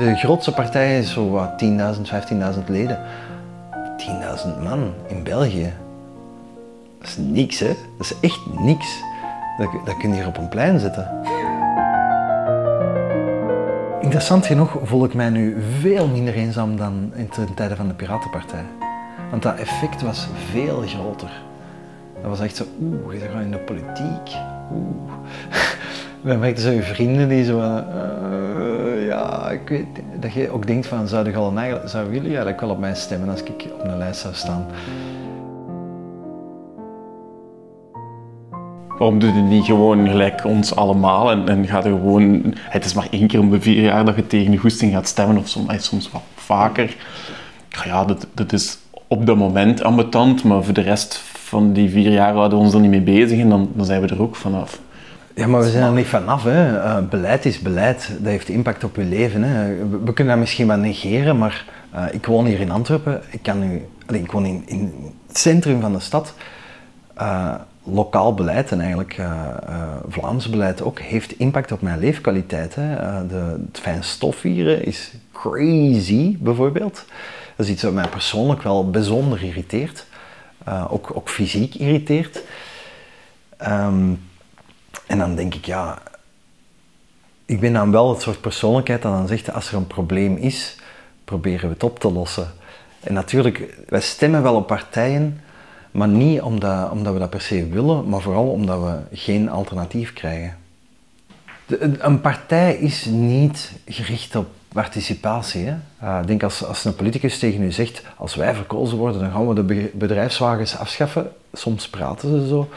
De grootste partij is zo wat 10.000, 15.000 leden. 10.000 man in België. Dat is niks, hè? Dat is echt niks. Dat, dat kun je hier op een plein zetten. Interessant genoeg voel ik mij nu veel minder eenzaam dan in de tijden van de Piratenpartij. Want dat effect was veel groter. Dat was echt zo, oeh, je gaat in de politiek. Oeh. We merkten zo je vrienden die zo, ja, ik weet, dat je ook denkt van, zou, al jullie eigenlijk wel op mij stemmen als ik op een lijst zou staan? Waarom doe je niet gewoon gelijk ons allemaal en, en gaat er gewoon... Het is maar één keer om de vier jaar dat je tegen je goesting gaat stemmen, of soms, soms wat vaker. Ja, dat, dat is op dat moment ambetant, maar voor de rest van die vier jaar houden we ons er niet mee bezig en dan, dan zijn we er ook vanaf. Ja, maar we zijn er niet vanaf. Hè. Uh, beleid is beleid. Dat heeft impact op je leven. Hè. We, kunnen dat misschien wel negeren, maar uh, ik woon hier in Antwerpen. Ik, kan nu, ik woon in, in het centrum van de stad. Uh, lokaal beleid en eigenlijk Vlaams beleid ook heeft impact op mijn leefkwaliteit. Hè. de, het fijnstof hier is crazy, bijvoorbeeld. Dat is iets wat mij persoonlijk wel bijzonder irriteert. ook, ook fysiek irriteert. Um, en dan denk ik, ja, ik ben dan wel het soort persoonlijkheid dat dan zegt, als er een probleem is, proberen we het op te lossen. En natuurlijk, wij stemmen wel op partijen, maar niet omdat, omdat we dat per se willen, maar vooral omdat we geen alternatief krijgen. Een partij is niet gericht op participatie. Ik denk als, als een politicus tegen u zegt, als wij verkozen worden, dan gaan we de bedrijfswagens afschaffen. Soms praten ze zo.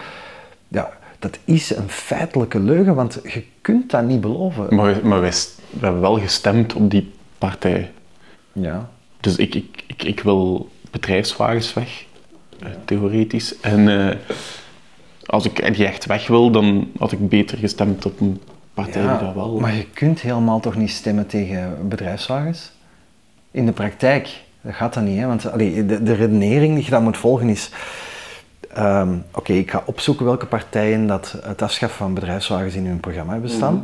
Ja, dat is een feitelijke leugen, want je kunt dat niet beloven. Maar, maar wij, we hebben wel gestemd op die partij. Ja. Dus ik, ik, ik, ik wil bedrijfswagens weg, eh, theoretisch. En uh, als ik die echt weg wil, dan had ik beter gestemd op een partij ja, die dat wel... Maar je kunt helemaal toch niet stemmen tegen bedrijfswagens? In de praktijk, dat gaat dat niet. Hè? Want allee, de, de redenering die je dan moet volgen is Ehm, oké, ik ga opzoeken welke partijen dat het afschaffen van bedrijfswagens in hun programma hebben staan. Mhm.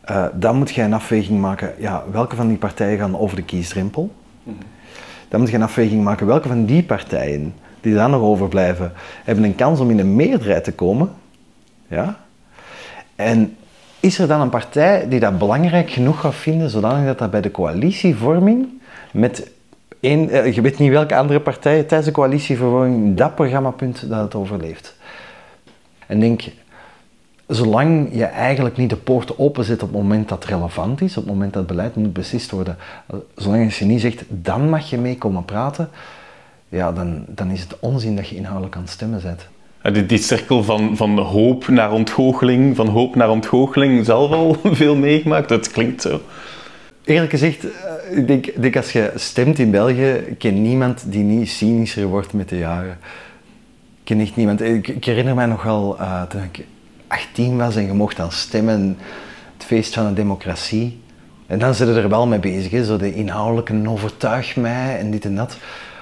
Eh, dan moet je een afweging maken, ja, welke van die partijen gaan over de kiesdrempel. Mhm. Dan moet je een afweging maken, welke van die partijen die dan nog overblijven, hebben een kans om in een meerderheid te komen. Ja? En is er dan een partij die dat belangrijk genoeg gaat vinden, zodanig dat dat bij de coalitievorming met eh, je weet niet welke andere partijen tijdens de coalitievervorming dat programmapunt dat het overleeft. En denk, zolang je eigenlijk niet de poort openzet op het moment dat het relevant is, op het moment dat beleid moet beslist worden, zolang je niet zegt, dan mag je mee komen praten, ja, dan, dan is het onzin dat je inhoudelijk aan het stemmen bent. Die, die cirkel van, van hoop naar ontgoocheling, van hoop naar ontgoocheling, zelf al veel meegemaakt, dat klinkt zo. Eerlijk gezegd, eh, ik denk, denk als je stemt in België, ken niemand die niet cynischer wordt met de jaren. Ik ken echt niemand. Ik, herinner mij nog wel uh, toen ik 18 was en je mocht dan stemmen, het feest van de democratie. En dan zitten er wel mee bezig, hè? zo de inhoudelijke overtuig mij en dit en dat.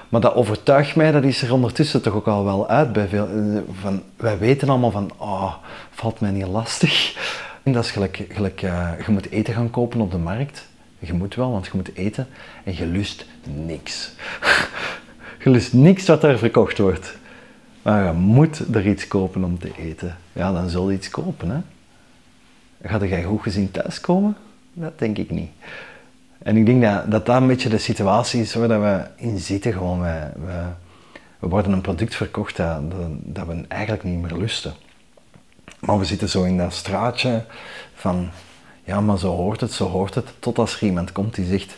Maar dat overtuigt mij, dat is er ondertussen toch ook al wel uit bij veel. Eh, van, wij weten allemaal van, oh, valt mij niet lastig. En dat is gelijk, gelijk je moet eten gaan kopen op de markt. Je moet wel, want je moet eten en je lust niks. je lust niks wat er verkocht wordt. Maar je moet er iets kopen om te eten. Ja, dan zul je iets kopen. Hè? Gaat jij goed gezien thuiskomen? Dat denk ik niet. En ik denk dat, dat een beetje de situatie is waar we in zitten. Gewoon. We, we, we worden een product verkocht dat, dat we eigenlijk niet meer lusten. Maar we zitten zo in dat straatje van ja, maar zo hoort het, zo hoort het. Tot als er iemand komt die zegt,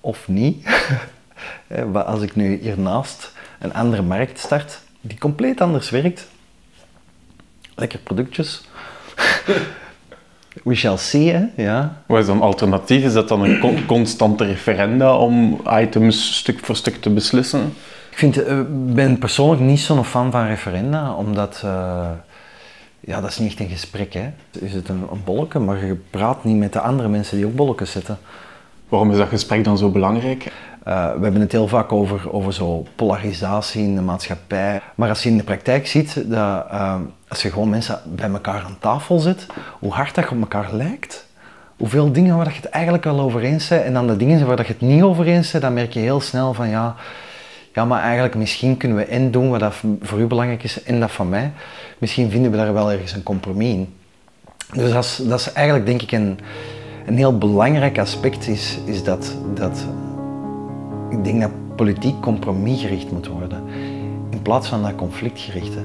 of niet. als ik nu hiernaast een andere markt start, die compleet anders werkt. Lekker productjes. We shall see, hè? ja. Wat is dan alternatief? Is dat dan een constante referenda om items stuk voor stuk te beslissen? Ik vind, uh, ben persoonlijk niet zo'n fan van referenda, omdat... Uh, ja, dat is niet echt een gesprek. Hè. Je zit een, een bolken, maar je praat niet met de andere mensen die ook bolken zitten. Waarom is dat gesprek dan zo belangrijk? Uh, we hebben het heel vaak over, over zo polarisatie in de maatschappij. Maar als je in de praktijk ziet dat uh, als je gewoon mensen bij elkaar aan tafel zet, hoe hard dat je op elkaar lijkt, hoeveel dingen waar dat je het eigenlijk wel over eens bent en dan de dingen waar dat je het niet over eens bent, dan merk je heel snel van ja, ja, maar eigenlijk misschien kunnen we en doen wat dat voor u belangrijk is en dat van mij. Misschien vinden we daar wel ergens een compromis in. Dus dat is, dat is eigenlijk denk ik een, een heel belangrijk aspect is, is dat, dat ik denk dat politiek compromisgericht moet worden in plaats van dat conflictgerichte.